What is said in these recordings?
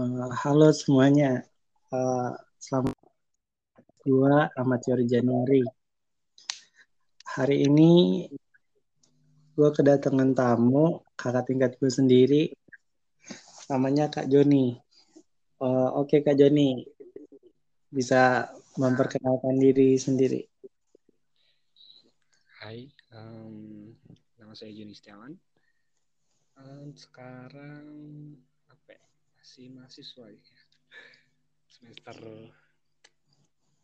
Uh, halo semuanya, uh, selamat dua amatir Januari. Hari ini gue kedatangan tamu kakak tingkat gue sendiri, namanya Kak Joni. Uh, Oke okay, Kak Joni, bisa memperkenalkan diri sendiri. Hai, um, nama saya Joni Setiawan. Um, sekarang masih mahasiswa ya. semester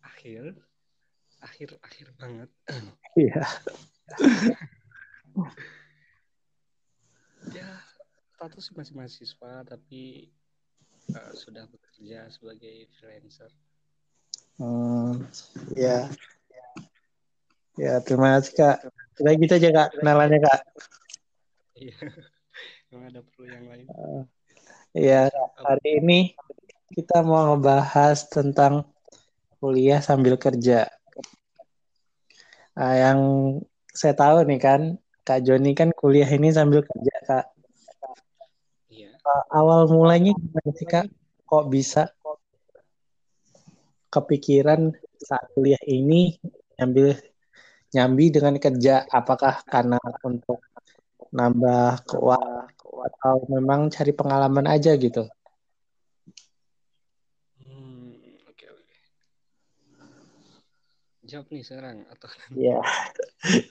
akhir. Akhir akhir banget. Iya. Ya status masih mahasiswa tapi uh, sudah bekerja sebagai freelancer. Hmm, ya. Ya terima kasih kak. Kita gitu aja kak kenalannya kak. Iya. Emang ada perlu yang lain? Uh, Ya, hari ini kita mau ngebahas tentang kuliah sambil kerja. Nah, yang saya tahu nih kan, Kak Joni kan kuliah ini sambil kerja, Kak. Iya. awal mulanya gimana sih, Kak? Kok bisa kepikiran saat kuliah ini nyambil nyambi dengan kerja? Apakah karena untuk nambah keuangan atau memang cari pengalaman aja gitu? Hmm, oke okay, oke. Okay. Jawab nih sekarang atau? Iya,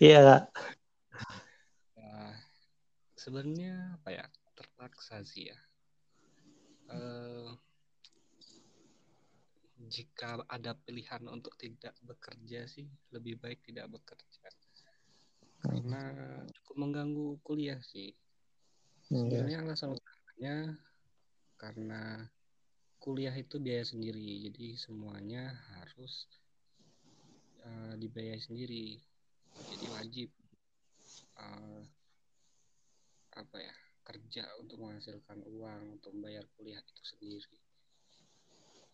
iya kak. Uh, sebenarnya apa ya terpaksa sih ya. Uh, jika ada pilihan untuk tidak bekerja sih lebih baik tidak bekerja karena cukup mengganggu kuliah sih. Sebenarnya alasan utamanya karena kuliah itu biaya sendiri, jadi semuanya harus uh, dibayar sendiri. Jadi wajib uh, apa ya kerja untuk menghasilkan uang untuk membayar kuliah itu sendiri.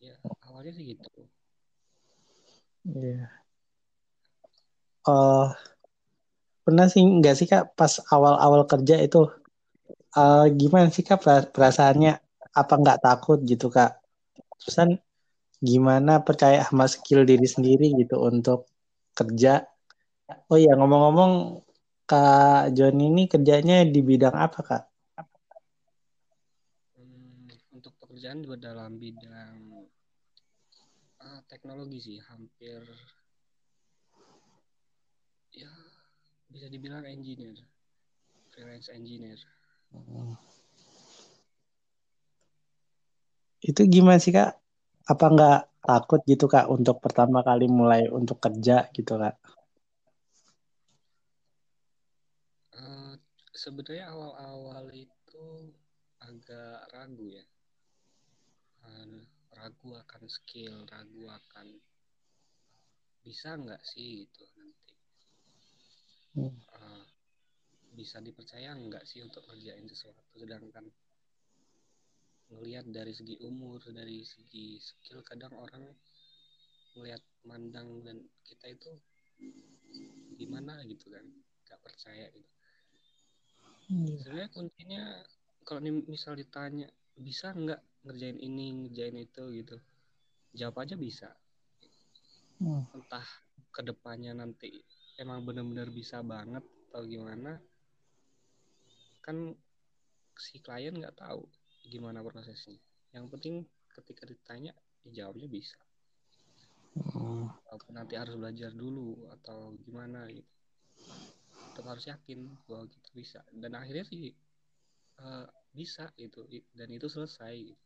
Ya awalnya sih gitu. Iya. Yeah. Uh, pernah sih nggak sih kak pas awal-awal kerja itu uh, gimana sih kak perasaannya? Apa nggak takut gitu kak? Terusan gimana percaya sama skill diri sendiri gitu untuk kerja? Oh iya ngomong-ngomong kak John ini kerjanya di bidang apa kak? Hmm, untuk pekerjaan juga dalam bidang uh, teknologi sih hampir ya bisa dibilang engineer freelance engineer itu gimana sih kak? Apa nggak takut gitu kak untuk pertama kali mulai untuk kerja gitu kak? Uh, sebenarnya awal-awal itu agak ragu ya. Uh, ragu akan skill, ragu akan bisa nggak sih gitu nanti. Uh, bisa dipercaya nggak sih untuk ngerjain sesuatu? Sedangkan ngelihat dari segi umur dari segi skill kadang orang melihat mandang dan kita itu gimana gitu kan nggak percaya gitu. Hmm. sebenarnya kuncinya kalau misal ditanya bisa nggak ngerjain ini ngerjain itu? gitu. Jawab aja bisa. Hmm. entah ke depannya nanti emang benar-benar bisa banget atau gimana kan si klien nggak tahu gimana prosesnya. Yang penting ketika ditanya ya jawabnya bisa. Walaupun nanti harus belajar dulu atau gimana gitu. Tetap harus yakin bahwa kita bisa. Dan akhirnya sih uh, bisa gitu. Dan itu selesai gitu.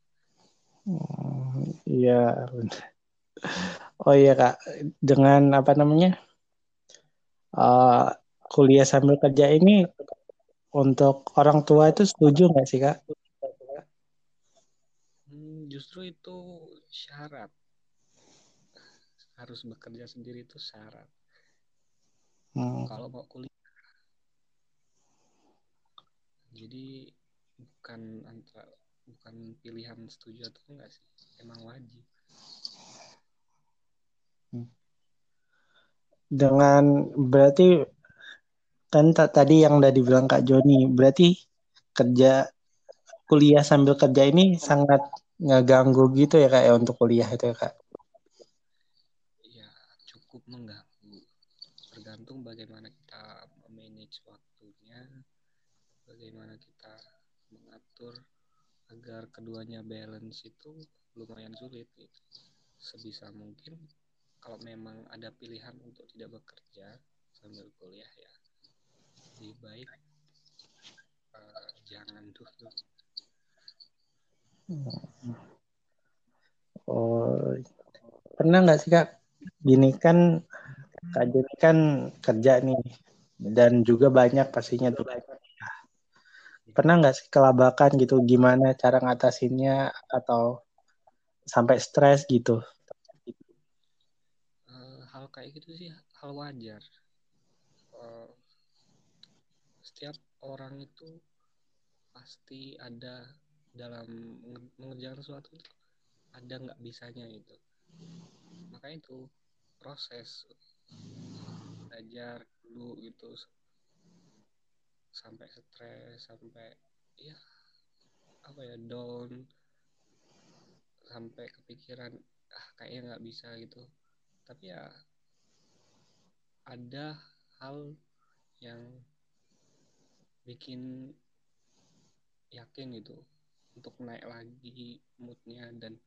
oh, iya oh iya kak. Dengan apa namanya uh, kuliah sambil kerja ini untuk orang tua itu setuju nggak sih kak? Hmm, justru itu syarat harus bekerja sendiri itu syarat. Hmm. Kalau mau kuliah, jadi bukan antara bukan pilihan setuju atau enggak sih, emang wajib. Hmm. Dengan berarti kan tadi yang udah dibilang Kak Joni, berarti kerja kuliah sambil kerja ini sangat ngeganggu gitu ya kak ya untuk kuliah itu ya kak ya cukup mengganggu tergantung bagaimana kita manage waktunya bagaimana kita mengatur agar keduanya balance itu lumayan sulit gitu. sebisa mungkin kalau memang ada pilihan untuk tidak bekerja sambil kuliah ya lebih baik. Uh, jangan dulu oh pernah nggak sih kak? Gini kan kak Joni kan kerja nih dan juga banyak pastinya tuh. Pernah nggak sih kelabakan gitu? Gimana cara ngatasinnya atau sampai stres gitu? Uh, hal kayak gitu sih hal wajar. Uh, setiap orang itu pasti ada dalam mengerjakan sesuatu ada nggak bisanya itu maka itu proses belajar dulu gitu sampai stres sampai ya apa ya down sampai kepikiran ah kayaknya nggak bisa gitu. Tapi ya ada hal yang bikin yakin gitu untuk naik lagi moodnya dan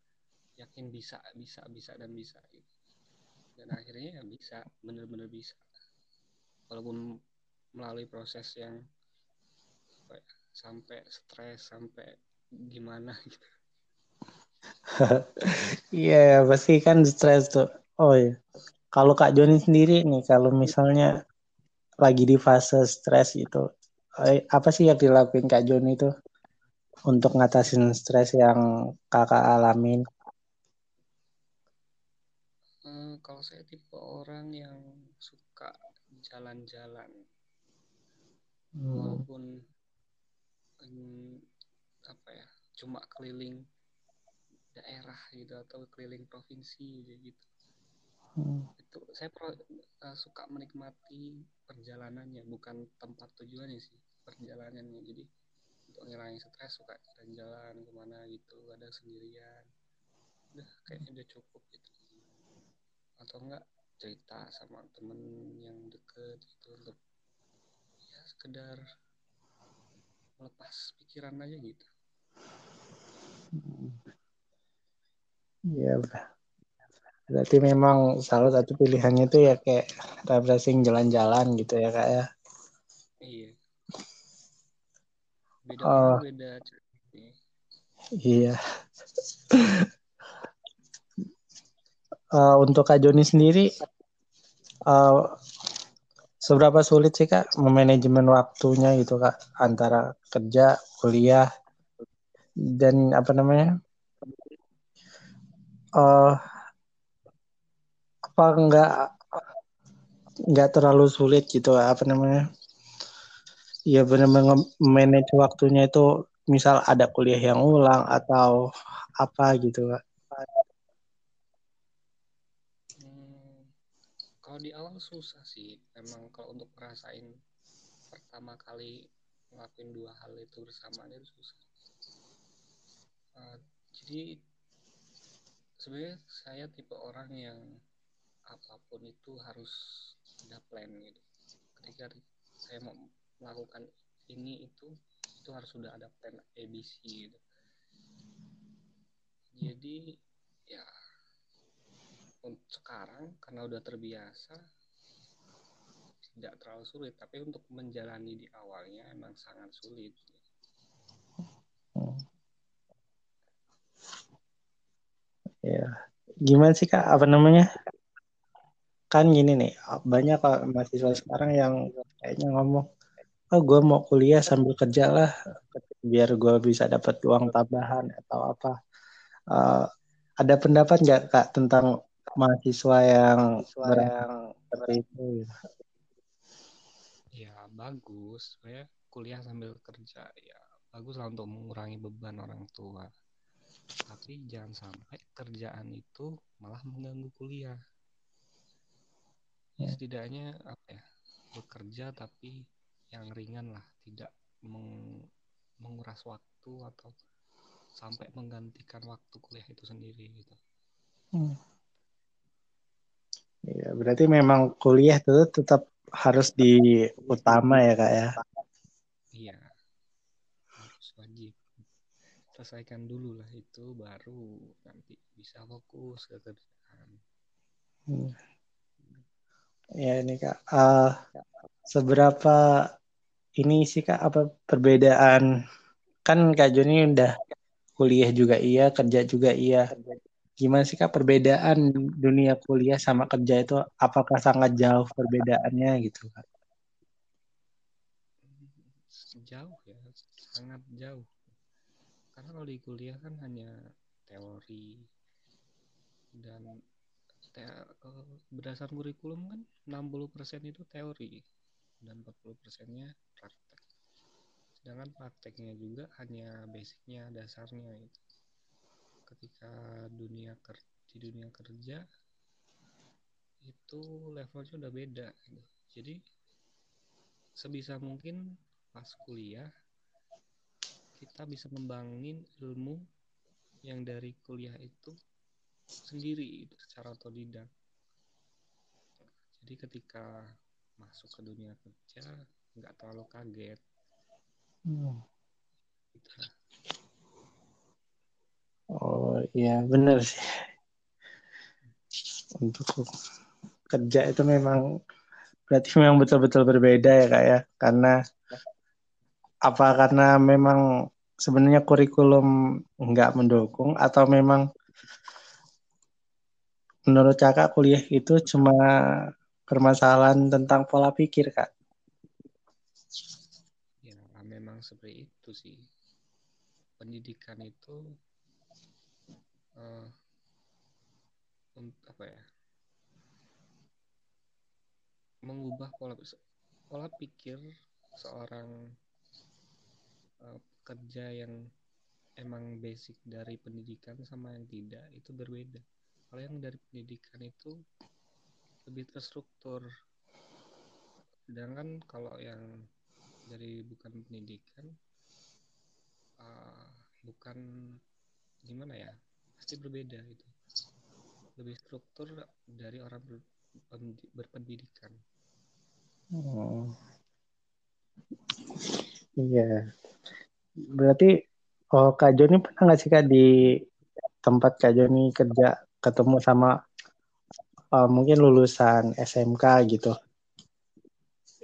yakin bisa bisa bisa dan bisa gitu. dan akhirnya ya bisa bener-bener bisa walaupun melalui proses yang ya, sampai stres sampai gimana gitu Iya, yeah, pasti kan stres tuh. Oh iya. Kalau Kak Joni sendiri nih, kalau misalnya lagi di fase stres itu, apa sih yang dilakuin Kak Joni itu untuk ngatasin stres yang kakak alamin? Uh, kalau saya tipe orang yang suka jalan-jalan, hmm. walaupun um, apa ya, cuma keliling daerah gitu atau keliling provinsi gitu hmm. itu saya pro, uh, suka menikmati perjalanannya bukan tempat tujuannya sih perjalanannya jadi untuk ngilangin stres suka jalan-jalan ke mana gitu ada sendirian. Udah kayaknya udah cukup gitu. Atau enggak cerita sama temen yang deket gitu untuk ya sekedar melepas pikiran aja gitu. Hmm. Iya, berarti memang salah satu pilihannya itu ya kayak refreshing jalan-jalan gitu ya kak ya. Iya. Beda uh, beda. Iya. uh, untuk Kak Joni sendiri, uh, seberapa sulit sih kak memanajemen waktunya gitu kak antara kerja, kuliah, dan apa namanya uh, apa enggak enggak terlalu sulit gitu apa namanya ya benar-benar manage waktunya itu misal ada kuliah yang ulang atau apa gitu kak. Hmm, kalau di awal susah sih. Emang kalau untuk ngerasain pertama kali ngelakuin dua hal itu bersamaan itu susah. Uh, jadi sebenarnya saya tipe orang yang apa pun itu harus ada plan gitu. Ketika saya mau melakukan ini itu itu harus sudah ada plan ABC gitu. Jadi ya untuk sekarang karena udah terbiasa tidak terlalu sulit. Tapi untuk menjalani di awalnya emang sangat sulit. Ya gimana sih kak? Apa namanya? Kan gini nih banyak kak mahasiswa sekarang yang kayaknya ngomong oh gue mau kuliah sambil kerja lah biar gue bisa dapat uang tambahan atau apa. Uh, ada pendapat nggak kak tentang mahasiswa yang yang seperti itu? Ya bagus. Ya kuliah sambil kerja ya bagus lah untuk mengurangi beban orang tua. Tapi jangan sampai kerjaan itu malah mengganggu kuliah. Ya. setidaknya apa ya bekerja tapi yang ringan lah tidak meng menguras waktu atau sampai menggantikan waktu kuliah itu sendiri gitu. Hmm. Ya, berarti memang kuliah itu tetap harus di utama ya kak ya? Iya, harus wajib. Selesaikan dulu lah itu, baru nanti bisa fokus ke kerjaan. Hmm. Ya ini kak, uh, seberapa ini sih kak apa perbedaan kan kak Joni udah kuliah juga iya, kerja juga iya gimana sih kak perbedaan dunia kuliah sama kerja itu apakah sangat jauh perbedaannya gitu kak? Jauh ya, sangat jauh. Karena kalau di kuliah kan hanya teori dan te berdasarkan kurikulum kan 60% itu teori dan 40 persennya praktek. Sedangkan prakteknya juga hanya basicnya, dasarnya itu ketika dunia di dunia kerja itu levelnya udah beda gitu. jadi sebisa mungkin pas kuliah kita bisa membangun ilmu yang dari kuliah itu sendiri itu secara otodidak jadi ketika masuk ke dunia kerja nggak terlalu kaget hmm. gitu. Oh iya benar sih. Untuk kerja itu memang berarti memang betul-betul berbeda ya kak ya karena apa karena memang sebenarnya kurikulum nggak mendukung atau memang menurut kakak kuliah itu cuma permasalahan tentang pola pikir kak? Ya memang seperti itu sih pendidikan itu uh, apa ya mengubah pola pola pikir seorang uh, pekerja yang emang basic dari pendidikan sama yang tidak itu berbeda. Kalau yang dari pendidikan itu lebih terstruktur. Sedangkan kalau yang dari bukan pendidikan uh, bukan gimana ya pasti berbeda itu lebih struktur dari orang ber, berpendidikan oh. iya berarti oh kak Joni pernah nggak sih kak di tempat kak Joni kerja ketemu sama uh, mungkin lulusan SMK gitu.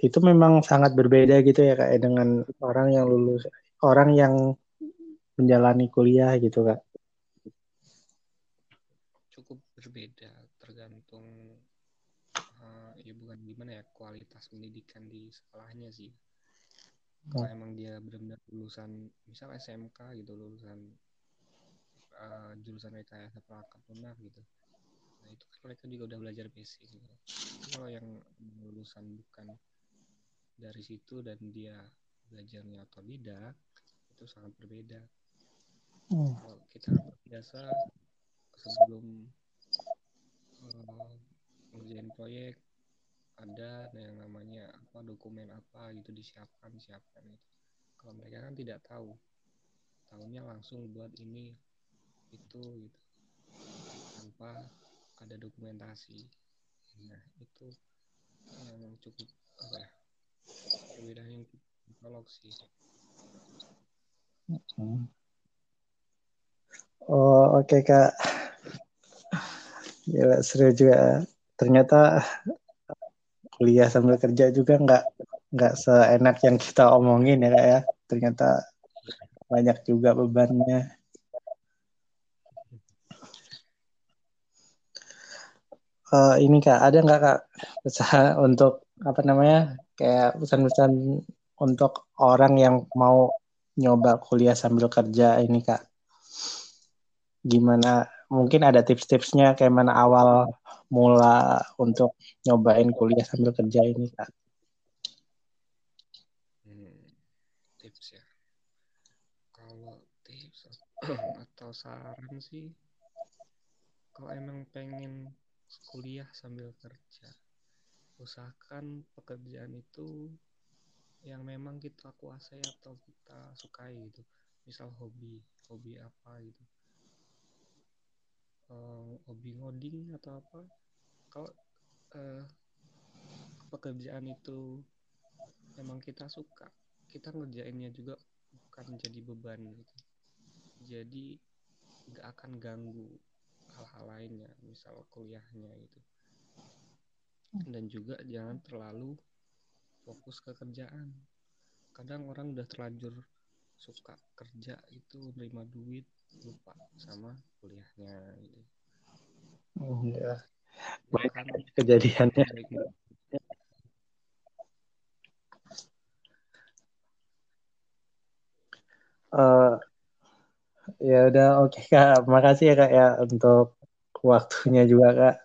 Itu memang sangat berbeda gitu ya kak ya, dengan orang yang lulus orang yang menjalani kuliah gitu kak. Berbeda tergantung uh, ya bukan gimana ya kualitas pendidikan di sekolahnya sih. Kalau emang dia benar-benar lulusan misal SMK gitu lulusan uh, jurusan rekayasa perangkat lunak gitu nah itu kan mereka juga udah belajar basic gitu. Kalau yang lulusan bukan dari situ dan dia belajarnya otodidak itu sangat berbeda hmm. kalau kita biasa sebelum ngerjain proyek ada yang namanya apa dokumen apa gitu disiapkan siapkan itu kalau mereka kan tidak tahu tahunya langsung buat ini itu gitu tanpa ada dokumentasi nah itu yang cukup apa ya perbedaan yang tolok sih oh oke okay, kak Gila, seru juga. Ternyata kuliah sambil kerja juga nggak nggak seenak yang kita omongin ya kak ya. Ternyata banyak juga bebannya. Uh, ini kak, ada nggak kak usaha untuk apa namanya kayak pesan-pesan untuk orang yang mau nyoba kuliah sambil kerja ini kak? Gimana mungkin ada tips-tipsnya kayak mana awal mula untuk nyobain kuliah sambil kerja ini kak? Hmm, tips ya. Atau saran sih, kalau emang pengen kuliah sambil kerja, usahakan pekerjaan itu yang memang kita kuasai atau kita sukai gitu. misal hobi hobi apa gitu. Uh, hobi ngoding atau apa. Kalau uh, pekerjaan itu memang kita suka kita ngerjainnya juga bukan jadi beban gitu. Jadi nggak akan ganggu hal-hal lainnya misal kuliahnya itu dan juga jangan terlalu fokus ke kerjaan. Kadang orang udah terlanjur suka kerja itu nerima duit lupa sama kuliahnya gitu. Oh, ya. baik. kan kejadiannya. Uh, ya udah oke okay, kak, makasih ya kak ya untuk waktunya juga kak.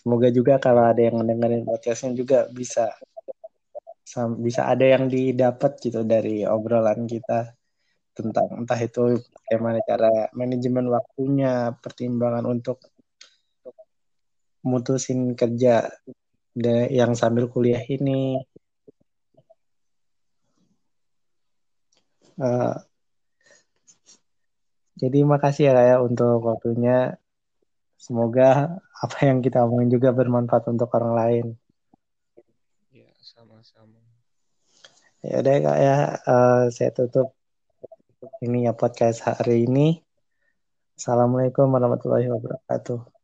Semoga juga kalau ada yang mendengarin podcastnya juga bisa bisa ada yang didapat gitu dari obrolan kita tentang entah itu bagaimana cara manajemen waktunya, pertimbangan untuk mutusin kerja yang sambil kuliah ini. Uh, jadi makasih ya Kak ya untuk waktunya. Semoga apa yang kita omongin juga bermanfaat untuk orang lain. Ya, sama-sama. Ya udah Kak ya, uh, saya tutup ini ya podcast hari ini. Assalamualaikum warahmatullahi wabarakatuh.